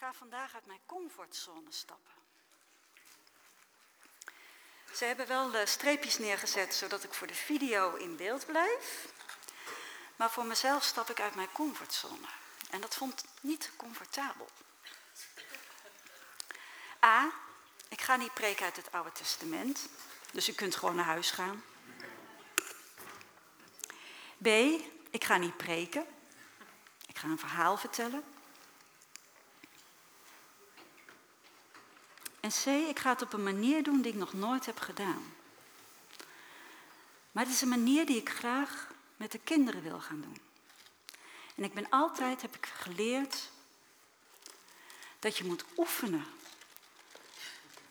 ga vandaag uit mijn comfortzone stappen. Ze hebben wel de streepjes neergezet zodat ik voor de video in beeld blijf. Maar voor mezelf stap ik uit mijn comfortzone. En dat vond ik niet comfortabel. A, ik ga niet preken uit het Oude Testament. Dus u kunt gewoon naar huis gaan. B, ik ga niet preken. Ik ga een verhaal vertellen. En C, ik ga het op een manier doen die ik nog nooit heb gedaan. Maar het is een manier die ik graag met de kinderen wil gaan doen. En ik ben altijd, heb ik geleerd, dat je moet oefenen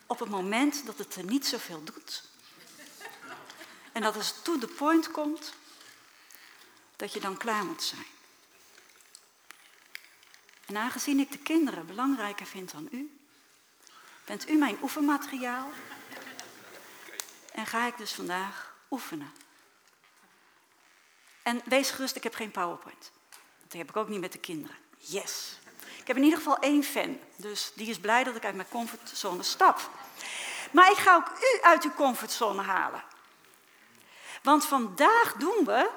op het moment dat het er niet zoveel doet. En dat als het to the point komt, dat je dan klaar moet zijn. En aangezien ik de kinderen belangrijker vind dan u, bent u mijn oefenmateriaal en ga ik dus vandaag oefenen. En wees gerust, ik heb geen PowerPoint. Dat heb ik ook niet met de kinderen. Yes. Ik heb in ieder geval één fan, dus die is blij dat ik uit mijn comfortzone stap. Maar ik ga ook u uit uw comfortzone halen. Want vandaag doen we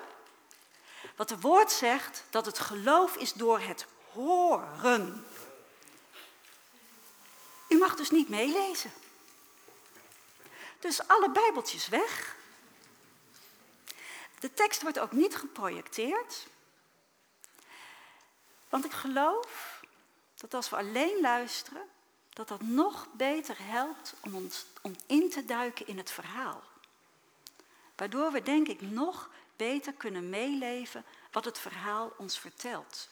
wat de woord zegt, dat het geloof is door het horen. U mag dus niet meelezen. Dus alle bijbeltjes weg. De tekst wordt ook niet geprojecteerd. Want ik geloof dat als we alleen luisteren, dat dat nog beter helpt om ons om in te duiken in het verhaal. Waardoor we denk ik nog beter kunnen meeleven wat het verhaal ons vertelt.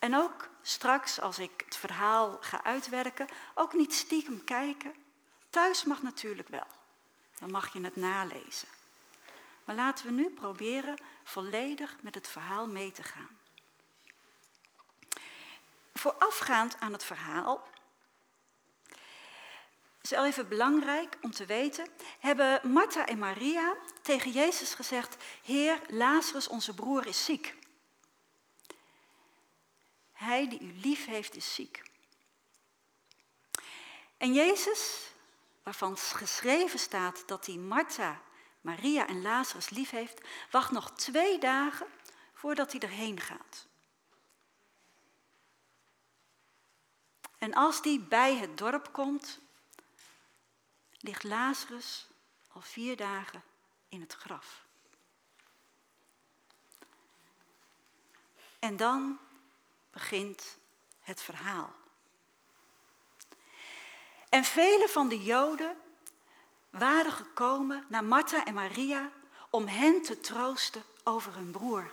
En ook straks, als ik het verhaal ga uitwerken, ook niet stiekem kijken. Thuis mag natuurlijk wel. Dan mag je het nalezen. Maar laten we nu proberen volledig met het verhaal mee te gaan. Voorafgaand aan het verhaal is wel even belangrijk om te weten, hebben Martha en Maria tegen Jezus gezegd, Heer, Lazarus, onze broer, is ziek. Hij die u lief heeft, is ziek. En Jezus, waarvan geschreven staat dat hij Martha, Maria en Lazarus lief heeft, wacht nog twee dagen voordat hij erheen gaat. En als die bij het dorp komt, ligt Lazarus al vier dagen in het graf. En dan begint het verhaal. En vele van de Joden waren gekomen naar Martha en Maria om hen te troosten over hun broer.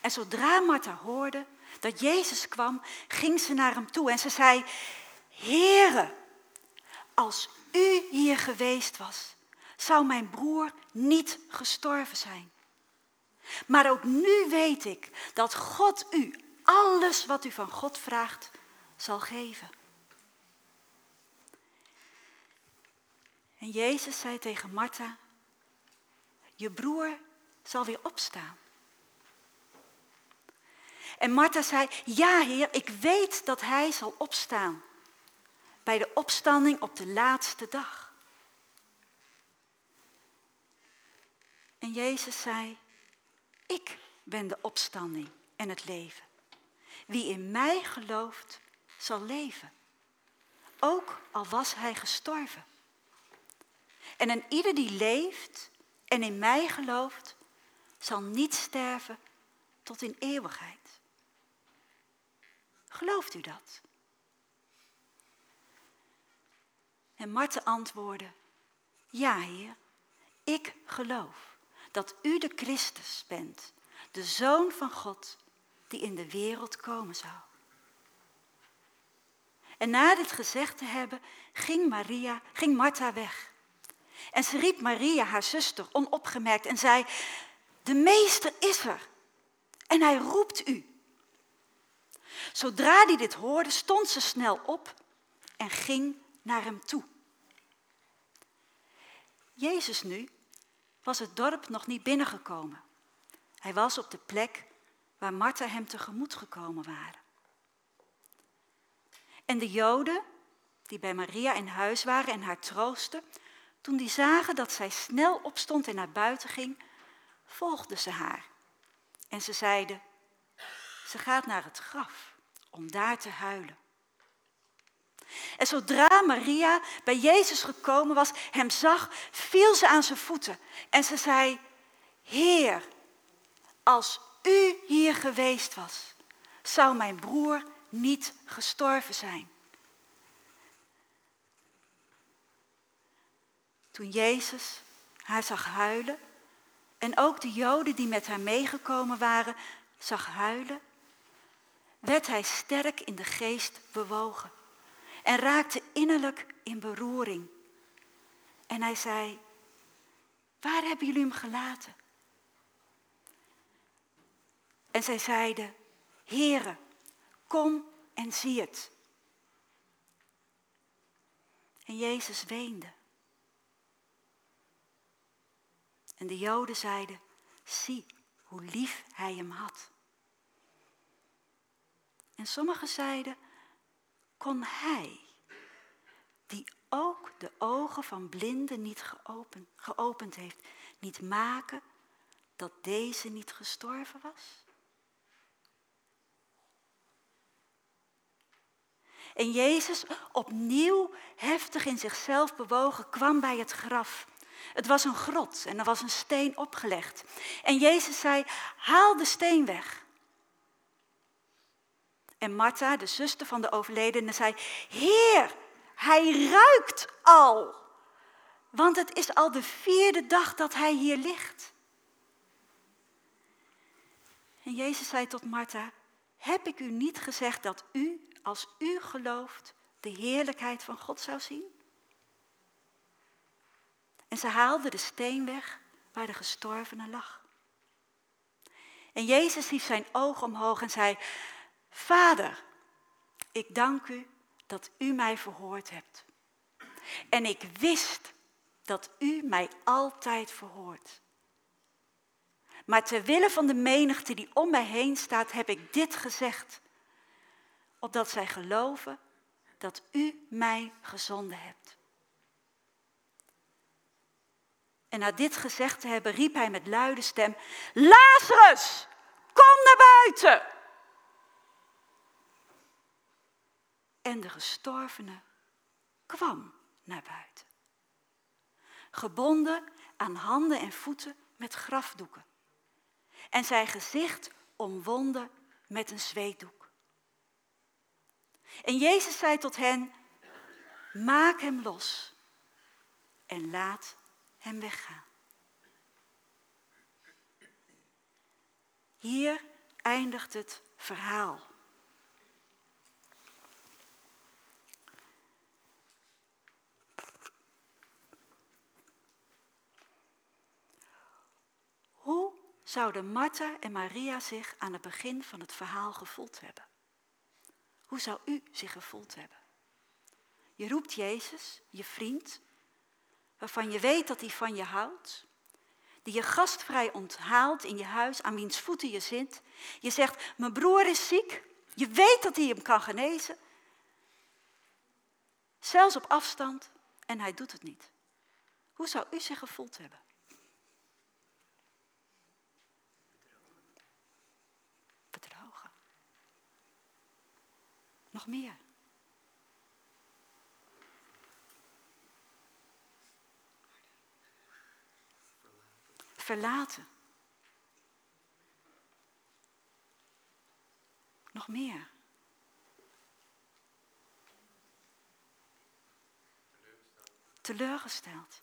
En zodra Martha hoorde dat Jezus kwam, ging ze naar hem toe en ze zei: Heere, als u hier geweest was, zou mijn broer niet gestorven zijn. Maar ook nu weet ik dat God u alles wat u van God vraagt zal geven. En Jezus zei tegen Martha, je broer zal weer opstaan. En Martha zei, ja heer, ik weet dat hij zal opstaan bij de opstanding op de laatste dag. En Jezus zei, ik ben de opstanding en het leven. Wie in mij gelooft, zal leven. Ook al was hij gestorven. En een ieder die leeft en in mij gelooft, zal niet sterven tot in eeuwigheid. Gelooft u dat? En Marten antwoordde, ja Heer, ik geloof dat u de Christus bent, de Zoon van God, die in de wereld komen zou. En na dit gezegd te hebben, ging Maria, ging Martha weg. En ze riep Maria, haar zuster, onopgemerkt en zei, de meester is er en hij roept u. Zodra die dit hoorde, stond ze snel op en ging naar hem toe. Jezus nu was het dorp nog niet binnengekomen. Hij was op de plek waar Martha hem tegemoet gekomen waren. En de Joden, die bij Maria in huis waren en haar troosten, toen die zagen dat zij snel opstond en naar buiten ging, volgden ze haar. En ze zeiden, ze gaat naar het graf om daar te huilen. En zodra Maria bij Jezus gekomen was, hem zag, viel ze aan zijn voeten. En ze zei, Heer, als u hier geweest was, zou mijn broer niet gestorven zijn. Toen Jezus haar zag huilen en ook de Joden die met haar meegekomen waren, zag huilen, werd hij sterk in de geest bewogen en raakte innerlijk in beroering. En hij zei, waar hebben jullie hem gelaten? En zij zeiden, Heere, kom en zie het. En Jezus weende. En de Joden zeiden, zie hoe lief hij hem had. En sommigen zeiden, kon hij, die ook de ogen van blinden niet geopend, heeft, niet maken dat deze niet gestorven was? En Jezus, opnieuw heftig in zichzelf bewogen, kwam bij het graf. Het was een grot en er was een steen opgelegd. En Jezus zei, haal de steen weg. En Martha, de zuster van de overledene, zei, Heer, hij ruikt al. Want het is al de vierde dag dat hij hier ligt. En Jezus zei tot Martha, heb ik u niet gezegd dat u, als u gelooft, de heerlijkheid van God zou zien? En ze haalde de steen weg waar de gestorvene lag. En Jezus hief zijn oog omhoog en zei, Vader, ik dank u dat u mij verhoord hebt. En ik wist dat u mij altijd verhoort. Maar ter wille van de menigte die om mij heen staat, heb ik dit gezegd, opdat zij geloven dat u mij gezonden hebt. En na dit gezegd te hebben, riep hij met luide stem: Lazarus, kom naar buiten! En de gestorvene kwam naar buiten. Gebonden aan handen en voeten met grafdoeken. En zijn gezicht omwonden met een zweetdoek. En Jezus zei tot hen, maak hem los en laat hem weggaan. Hier eindigt het verhaal. Hoe zouden Martha en Maria zich aan het begin van het verhaal gevoeld hebben? Hoe zou u zich gevoeld hebben? Je roept Jezus, je vriend, waarvan je weet dat hij van je houdt, die je gastvrij onthaalt in je huis, aan wiens voeten je zit. Je zegt, mijn broer is ziek, je weet dat hij hem kan genezen, zelfs op afstand, en hij doet het niet. Hoe zou u zich gevoeld hebben? Bedrogen. Nog meer. verlaten. Nog meer. Teleurgesteld.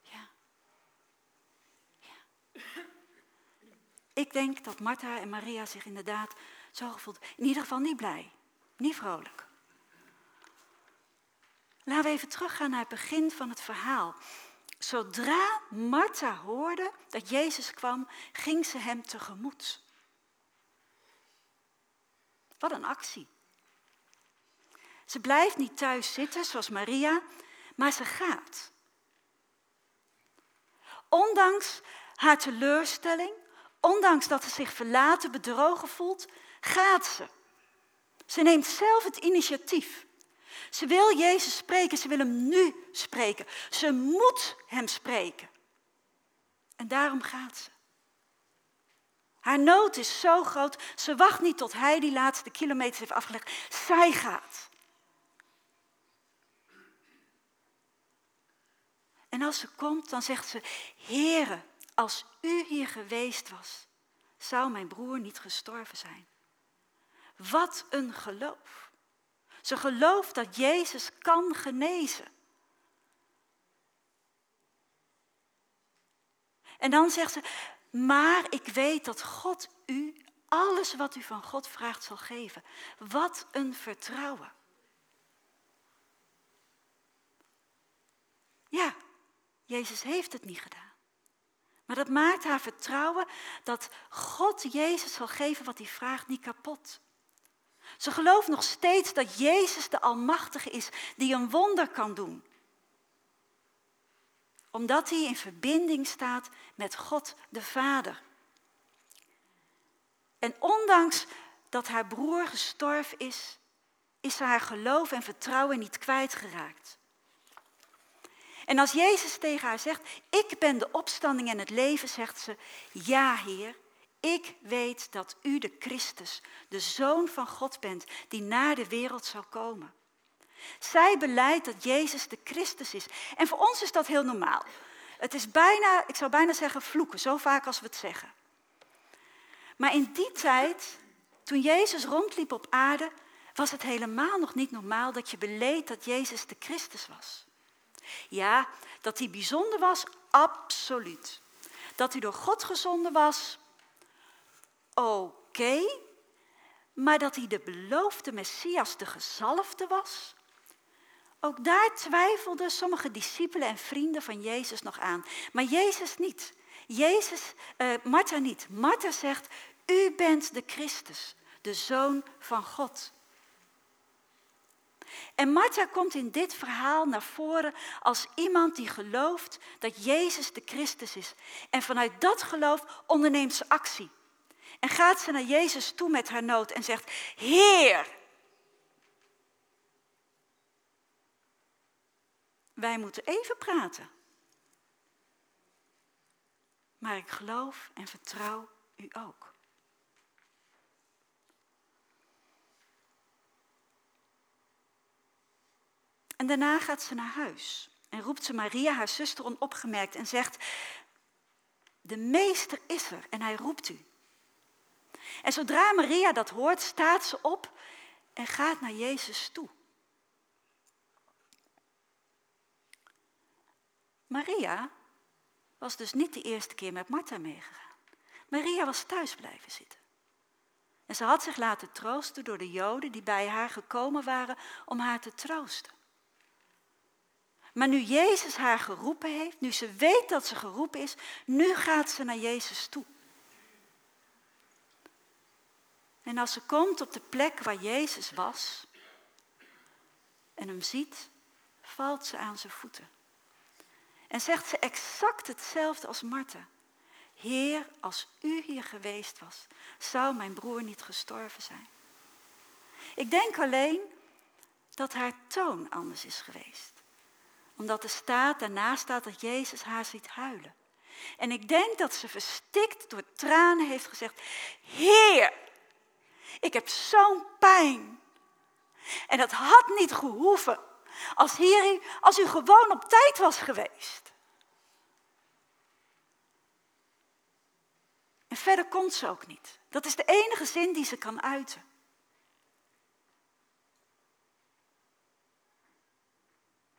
Ja. ja. Ik denk dat Martha en Maria zich inderdaad zo. In ieder geval niet blij, niet vrolijk. Laten we even teruggaan naar het begin van het verhaal. Zodra Martha hoorde dat Jezus kwam, ging ze hem tegemoet. Wat een actie. Ze blijft niet thuis zitten zoals Maria, maar ze gaat. Ondanks haar teleurstelling, Ondanks dat ze zich verlaten, bedrogen voelt, gaat ze. Ze neemt zelf het initiatief. Ze wil Jezus spreken, ze wil hem nu spreken. Ze moet hem spreken. En daarom gaat ze. Haar nood is zo groot, ze wacht niet tot hij die laatste kilometers heeft afgelegd. Zij gaat. En als ze komt, dan zegt ze, Heere, als u hier geweest was, zou mijn broer niet gestorven zijn. Wat een geloof. Ze gelooft dat Jezus kan genezen. En dan zegt ze, maar ik weet dat God u alles wat u van God vraagt zal geven. Wat een vertrouwen. Ja, Jezus heeft het niet gedaan. Maar dat maakt haar vertrouwen dat God Jezus zal geven wat hij vraagt niet kapot. Ze gelooft nog steeds dat Jezus de Almachtige is die een wonder kan doen. Omdat hij in verbinding staat met God de Vader. En ondanks dat haar broer gestorven is, is ze haar geloof en vertrouwen niet kwijtgeraakt. En als Jezus tegen haar zegt, ik ben de opstanding en het leven, zegt ze, ja Heer, ik weet dat u de Christus, de Zoon van God bent, die naar de wereld zal komen. Zij beleidt dat Jezus de Christus is. En voor ons is dat heel normaal. Het is bijna, ik zou bijna zeggen vloeken, zo vaak als we het zeggen. Maar in die tijd, toen Jezus rondliep op aarde, was het helemaal nog niet normaal dat je beleed dat Jezus de Christus was. Ja, dat hij bijzonder was, absoluut. Dat hij door God gezonden was, oké. Maar dat hij de beloofde Messias, de gezalfde was, ook daar twijfelden sommige discipelen en vrienden van Jezus nog aan. Maar Jezus niet. Jezus, uh, Martha niet. Martha zegt, u bent de Christus, de Zoon van God. En Martha komt in dit verhaal naar voren als iemand die gelooft dat Jezus de Christus is. En vanuit dat geloof onderneemt ze actie. En gaat ze naar Jezus toe met haar nood en zegt, Heer, wij moeten even praten. Maar ik geloof en vertrouw u ook. En daarna gaat ze naar huis en roept ze Maria, haar zuster, onopgemerkt en zegt, de meester is er en hij roept u. En zodra Maria dat hoort, staat ze op en gaat naar Jezus toe. Maria was dus niet de eerste keer met Martha meegegaan. Maria was thuis blijven zitten. En ze had zich laten troosten door de Joden die bij haar gekomen waren om haar te troosten. Maar nu Jezus haar geroepen heeft, nu ze weet dat ze geroepen is, nu gaat ze naar Jezus toe. En als ze komt op de plek waar Jezus was en hem ziet, valt ze aan zijn voeten. En zegt ze exact hetzelfde als Martha. Heer, als u hier geweest was, zou mijn broer niet gestorven zijn. Ik denk alleen dat haar toon anders is geweest omdat er staat, daarna staat dat Jezus haar ziet huilen. En ik denk dat ze verstikt door tranen heeft gezegd, Heer, ik heb zo'n pijn. En dat had niet gehoeven als, hier, als u gewoon op tijd was geweest. En verder komt ze ook niet. Dat is de enige zin die ze kan uiten.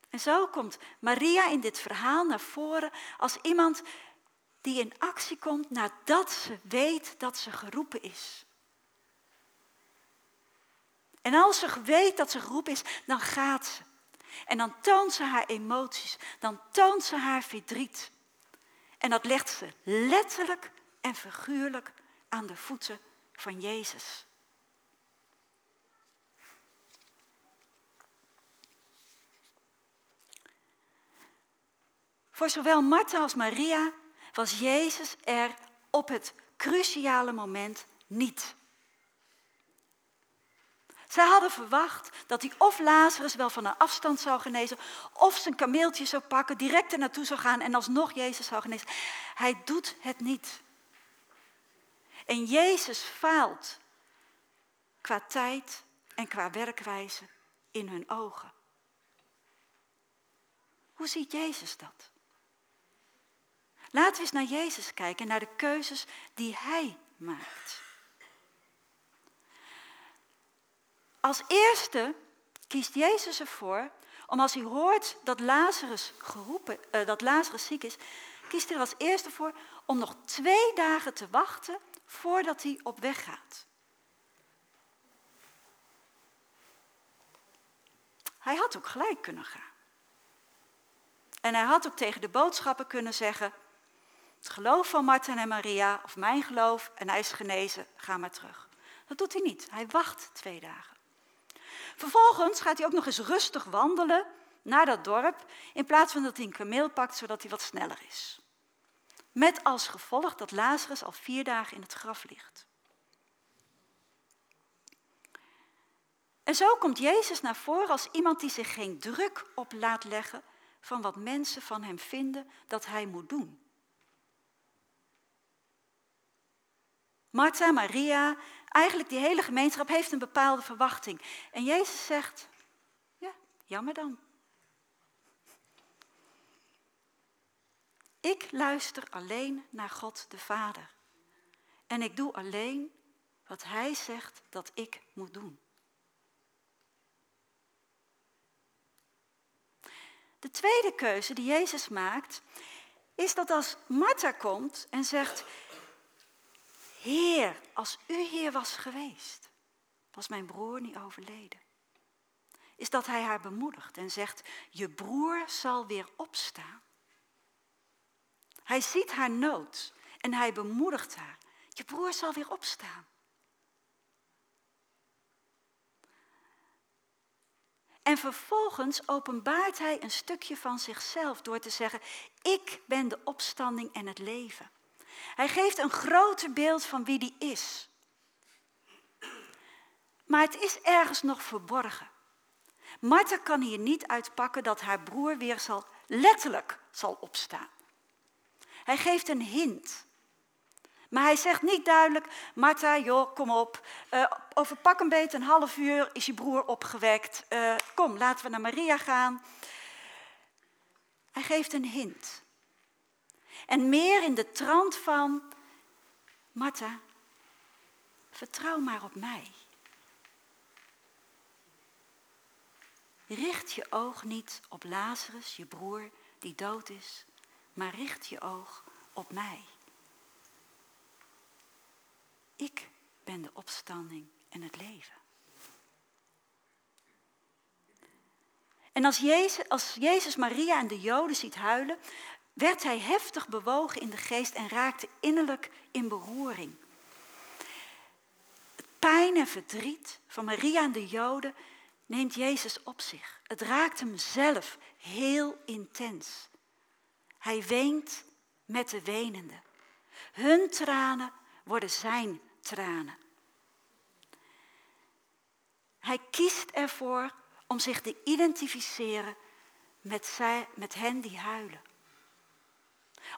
En zo komt Maria in dit verhaal naar voren als iemand die in actie komt nadat ze weet dat ze geroepen is. En als ze weet dat ze geroepen is, dan gaat ze. En dan toont ze haar emoties, dan toont ze haar verdriet. En dat legt ze letterlijk en figuurlijk aan de voeten van Jezus. Voor zowel Martha als Maria was Jezus er op het cruciale moment niet. Zij hadden verwacht dat hij of Lazarus wel van een afstand zou genezen, of zijn kameeltje zou pakken, direct er naartoe zou gaan en alsnog Jezus zou genezen. Hij doet het niet. En Jezus faalt qua tijd en qua werkwijze in hun ogen. Hoe ziet Jezus dat? Laten we eens naar Jezus kijken, naar de keuzes die Hij maakt. Als eerste kiest Jezus ervoor om als hij hoort dat Lazarus, geroepen, uh, dat Lazarus ziek is, kiest hij er als eerste voor om nog twee dagen te wachten voordat hij op weg gaat. Hij had ook gelijk kunnen gaan. En hij had ook tegen de boodschappen kunnen zeggen: Het geloof van Martin en Maria, of mijn geloof, en hij is genezen, ga maar terug. Dat doet hij niet. Hij wacht twee dagen. Vervolgens gaat hij ook nog eens rustig wandelen naar dat dorp, in plaats van dat hij een kameel pakt, zodat hij wat sneller is. Met als gevolg dat Lazarus al vier dagen in het graf ligt. En zo komt Jezus naar voren als iemand die zich geen druk op laat leggen van wat mensen van hem vinden dat hij moet doen. Martha, Maria, eigenlijk die hele gemeenschap heeft een bepaalde verwachting. En Jezus zegt, ja, jammer dan. Ik luister alleen naar God de Vader. En ik doe alleen wat Hij zegt dat ik moet doen. De tweede keuze die Jezus maakt, is dat als Martha komt en zegt, Heer, als u hier was geweest, was mijn broer niet overleden. Is dat hij haar bemoedigt en zegt, je broer zal weer opstaan. Hij ziet haar nood en hij bemoedigt haar. Je broer zal weer opstaan. En vervolgens openbaart hij een stukje van zichzelf door te zeggen, ik ben de opstanding en het leven. Hij geeft een groter beeld van wie die is. Maar het is ergens nog verborgen. Martha kan hier niet uitpakken dat haar broer weer zal, letterlijk zal opstaan. Hij geeft een hint. Maar hij zegt niet duidelijk, Martha, joh, kom op. Uh, over pak een beetje een half uur is je broer opgewekt. Uh, kom, laten we naar Maria gaan. Hij geeft een hint. En meer in de trant van, Martha, vertrouw maar op mij. Richt je oog niet op Lazarus, je broer, die dood is, maar richt je oog op mij. Ik ben de opstanding en het leven. En als Jezus, als Jezus Maria en de Joden ziet huilen, werd hij heftig bewogen in de geest en raakte innerlijk in beroering. Het pijn en verdriet van Maria en de Joden neemt Jezus op zich. Het raakt hem zelf heel intens. Hij weent met de wenenden. Hun tranen worden zijn tranen. Hij kiest ervoor om zich te identificeren met, zij, met hen die huilen.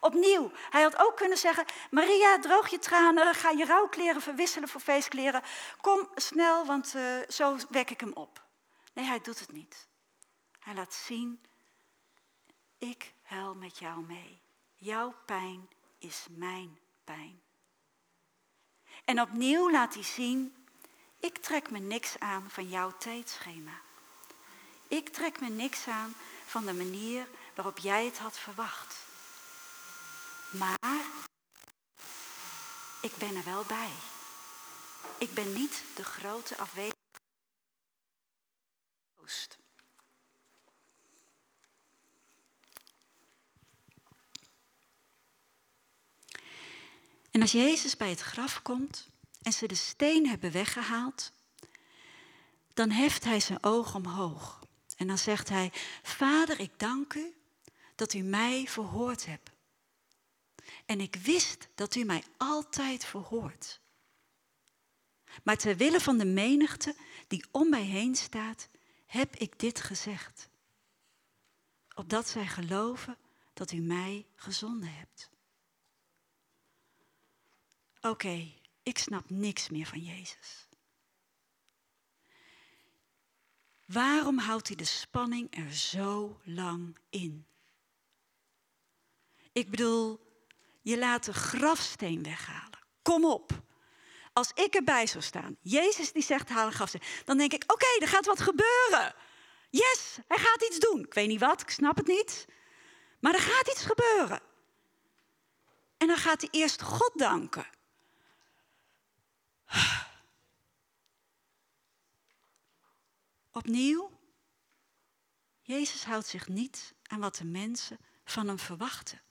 Opnieuw, hij had ook kunnen zeggen: Maria, droog je tranen, ga je rouwkleren verwisselen voor feestkleren. Kom snel, want uh, zo wek ik hem op. Nee, hij doet het niet. Hij laat zien: ik huil met jou mee. Jouw pijn is mijn pijn. En opnieuw laat hij zien: ik trek me niks aan van jouw tijdschema. Ik trek me niks aan van de manier waarop jij het had verwacht. Maar ik ben er wel bij. Ik ben niet de grote afwezige. En als Jezus bij het graf komt en ze de steen hebben weggehaald, dan heft hij zijn oog omhoog. En dan zegt hij, Vader, ik dank u dat u mij verhoord hebt. En ik wist dat u mij altijd verhoort. Maar ter wille van de menigte die om mij heen staat, heb ik dit gezegd. Opdat zij geloven dat u mij gezonden hebt. Oké, ik snap niks meer van Jezus. Waarom houdt hij de spanning er zo lang in? Ik bedoel, je laat de grafsteen weghalen. Kom op. Als ik erbij zou staan, Jezus die zegt haal een grafsteen, dan denk ik, oké, er gaat wat gebeuren. Yes, hij gaat iets doen. Ik weet niet wat, ik snap het niet. Maar er gaat iets gebeuren. En dan gaat hij eerst God danken. Opnieuw, Jezus houdt zich niet aan wat de mensen van hem verwachten.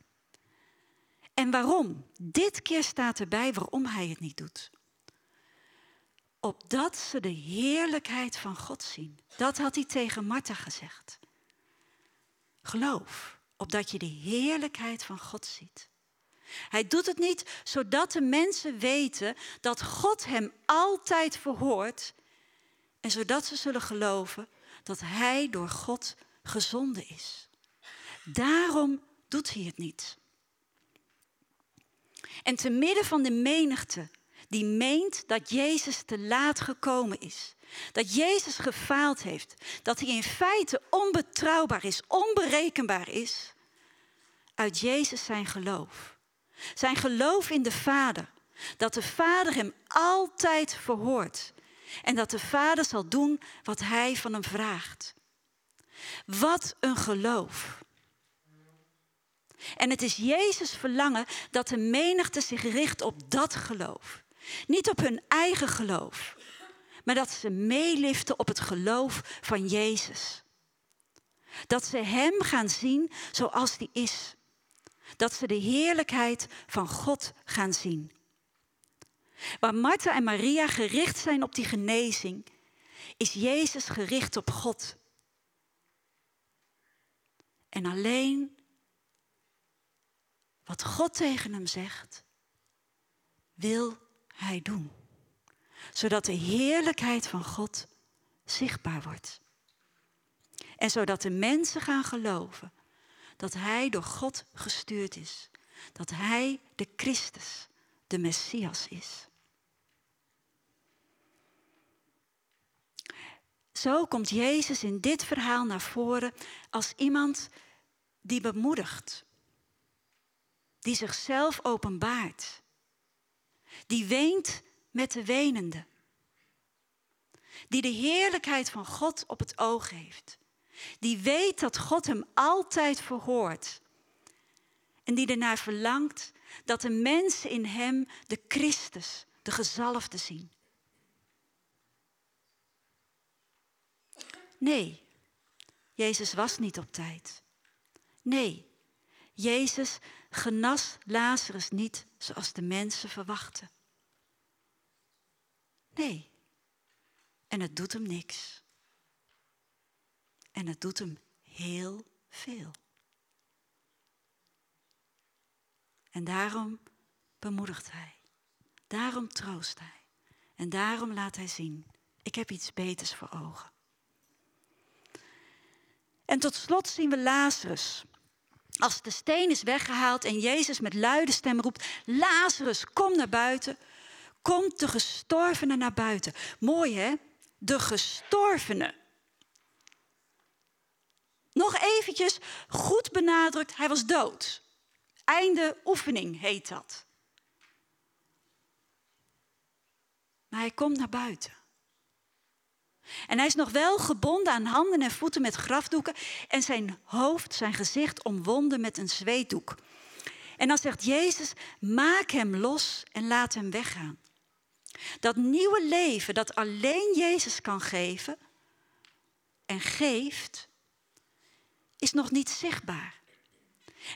En waarom? Dit keer staat erbij waarom hij het niet doet. Opdat ze de heerlijkheid van God zien. Dat had hij tegen Martha gezegd. Geloof, opdat je de heerlijkheid van God ziet. Hij doet het niet zodat de mensen weten dat God hem altijd verhoort en zodat ze zullen geloven dat hij door God gezonden is. Daarom doet hij het niet. En te midden van de menigte die meent dat Jezus te laat gekomen is, dat Jezus gefaald heeft, dat hij in feite onbetrouwbaar is, onberekenbaar is, uit Jezus zijn geloof. Zijn geloof in de Vader, dat de Vader hem altijd verhoort en dat de Vader zal doen wat hij van hem vraagt. Wat een geloof. En het is Jezus verlangen dat de menigte zich richt op dat geloof. Niet op hun eigen geloof, maar dat ze meeliften op het geloof van Jezus. Dat ze Hem gaan zien zoals die is. Dat ze de heerlijkheid van God gaan zien. Waar Martha en Maria gericht zijn op die genezing, is Jezus gericht op God. En alleen wat God tegen hem zegt, wil hij doen. Zodat de heerlijkheid van God zichtbaar wordt. En zodat de mensen gaan geloven dat hij door God gestuurd is. Dat hij de Christus, de Messias is. Zo komt Jezus in dit verhaal naar voren als iemand die bemoedigt, die zichzelf openbaart, die weent met de wenende, die de heerlijkheid van God op het oog heeft, die weet dat God hem altijd verhoort en die ernaar verlangt dat de mensen in hem de Christus, de gezalfde zien. Nee, Jezus was niet op tijd. Nee, Jezus genas Lazarus niet zoals de mensen verwachten. Nee, en het doet hem niks. En het doet hem heel veel. En daarom bemoedigt hij. Daarom troost hij. En daarom laat hij zien, ik heb iets beters voor ogen. En tot slot zien we Lazarus. Als de steen is weggehaald en Jezus met luide stem roept: Lazarus, kom naar buiten. Komt de gestorvene naar buiten. Mooi hè? De gestorvene. Nog eventjes goed benadrukt, hij was dood. Einde oefening heet dat. Maar hij komt naar buiten. En hij is nog wel gebonden aan handen en voeten met grafdoeken en zijn hoofd, zijn gezicht omwonden met een zweetdoek. En dan zegt Jezus, maak hem los en laat hem weggaan. Dat nieuwe leven dat alleen Jezus kan geven en geeft, is nog niet zichtbaar.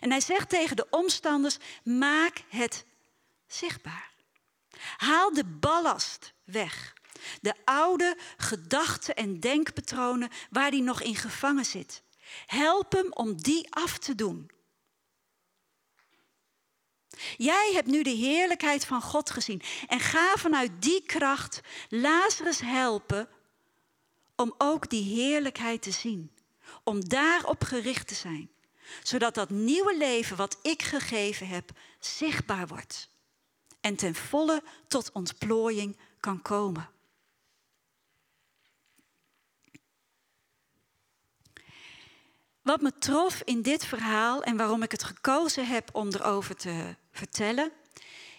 En hij zegt tegen de omstanders, maak het zichtbaar. Haal de ballast weg. De oude gedachten en denkpatronen waar hij nog in gevangen zit. Help hem om die af te doen. Jij hebt nu de heerlijkheid van God gezien en ga vanuit die kracht Lazarus helpen om ook die heerlijkheid te zien. Om daarop gericht te zijn, zodat dat nieuwe leven wat ik gegeven heb zichtbaar wordt en ten volle tot ontplooiing kan komen. Wat me trof in dit verhaal en waarom ik het gekozen heb om erover te vertellen,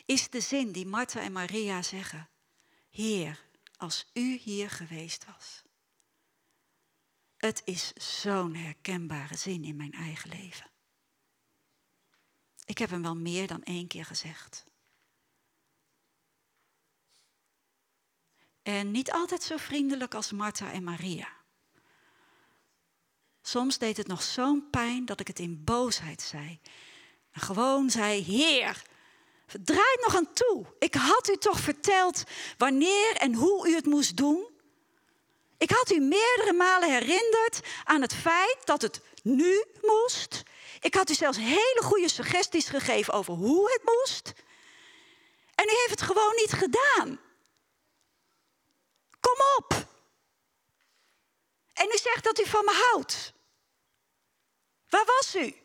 is de zin die Martha en Maria zeggen. Heer, als u hier geweest was. Het is zo'n herkenbare zin in mijn eigen leven. Ik heb hem wel meer dan één keer gezegd. En niet altijd zo vriendelijk als Martha en Maria. Soms deed het nog zo'n pijn dat ik het in boosheid zei. Gewoon zei: Heer, draai nog aan toe. Ik had u toch verteld wanneer en hoe u het moest doen? Ik had u meerdere malen herinnerd aan het feit dat het nu moest. Ik had u zelfs hele goede suggesties gegeven over hoe het moest. En u heeft het gewoon niet gedaan. Kom op. En u zegt dat u van me houdt. Waar was u?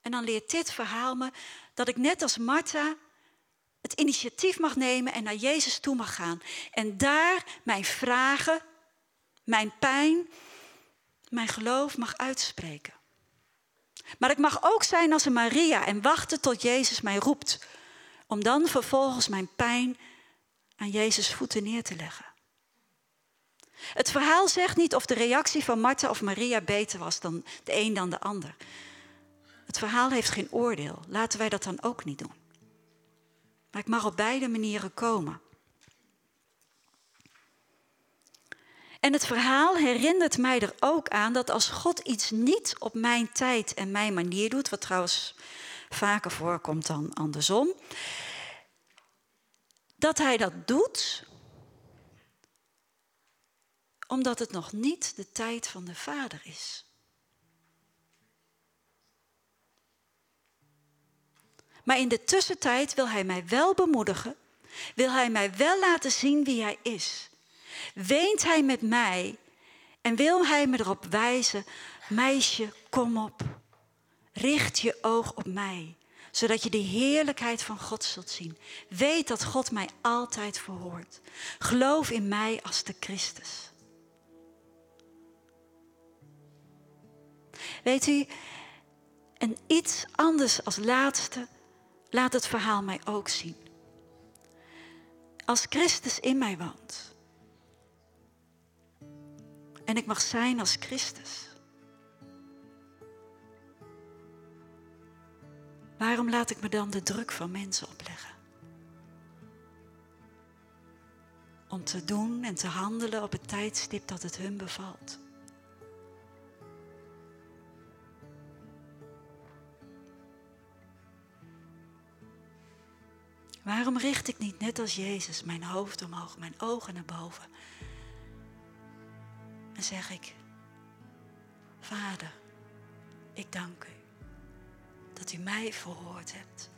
En dan leert dit verhaal me dat ik net als Martha het initiatief mag nemen en naar Jezus toe mag gaan. En daar mijn vragen, mijn pijn, mijn geloof mag uitspreken. Maar ik mag ook zijn als een Maria en wachten tot Jezus mij roept. Om dan vervolgens mijn pijn aan Jezus voeten neer te leggen. Het verhaal zegt niet of de reactie van Martha of Maria beter was dan de een dan de ander. Het verhaal heeft geen oordeel. Laten wij dat dan ook niet doen. Maar ik mag op beide manieren komen. En het verhaal herinnert mij er ook aan dat als God iets niet op mijn tijd en mijn manier doet, wat trouwens vaker voorkomt dan andersom, dat Hij dat doet omdat het nog niet de tijd van de Vader is. Maar in de tussentijd wil Hij mij wel bemoedigen, wil Hij mij wel laten zien wie Hij is. Weent Hij met mij en wil Hij me erop wijzen, meisje, kom op, richt je oog op mij, zodat je de heerlijkheid van God zult zien. Weet dat God mij altijd verhoort. Geloof in mij als de Christus. Weet u, en iets anders als laatste laat het verhaal mij ook zien. Als Christus in mij woont en ik mag zijn als Christus, waarom laat ik me dan de druk van mensen opleggen? Om te doen en te handelen op het tijdstip dat het hun bevalt. Waarom richt ik niet net als Jezus mijn hoofd omhoog, mijn ogen naar boven? En zeg ik, Vader, ik dank u dat u mij verhoord hebt.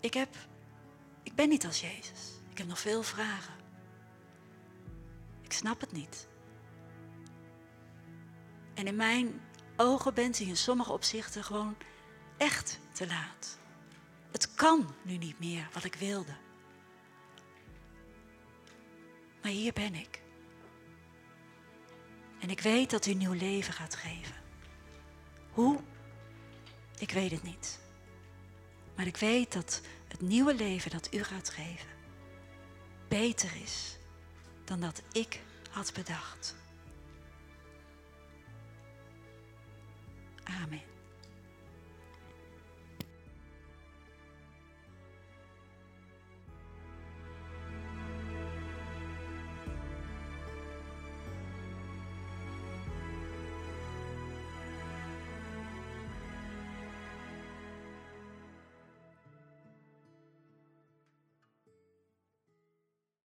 Ik heb, ik ben niet als Jezus. Ik heb nog veel vragen. Ik snap het niet. En in mijn ogen bent u in sommige opzichten gewoon echt te laat. Het kan nu niet meer wat ik wilde. Maar hier ben ik. En ik weet dat u nieuw leven gaat geven. Hoe? Ik weet het niet. Maar ik weet dat het nieuwe leven dat u gaat geven beter is dan dat ik had bedacht. Amen.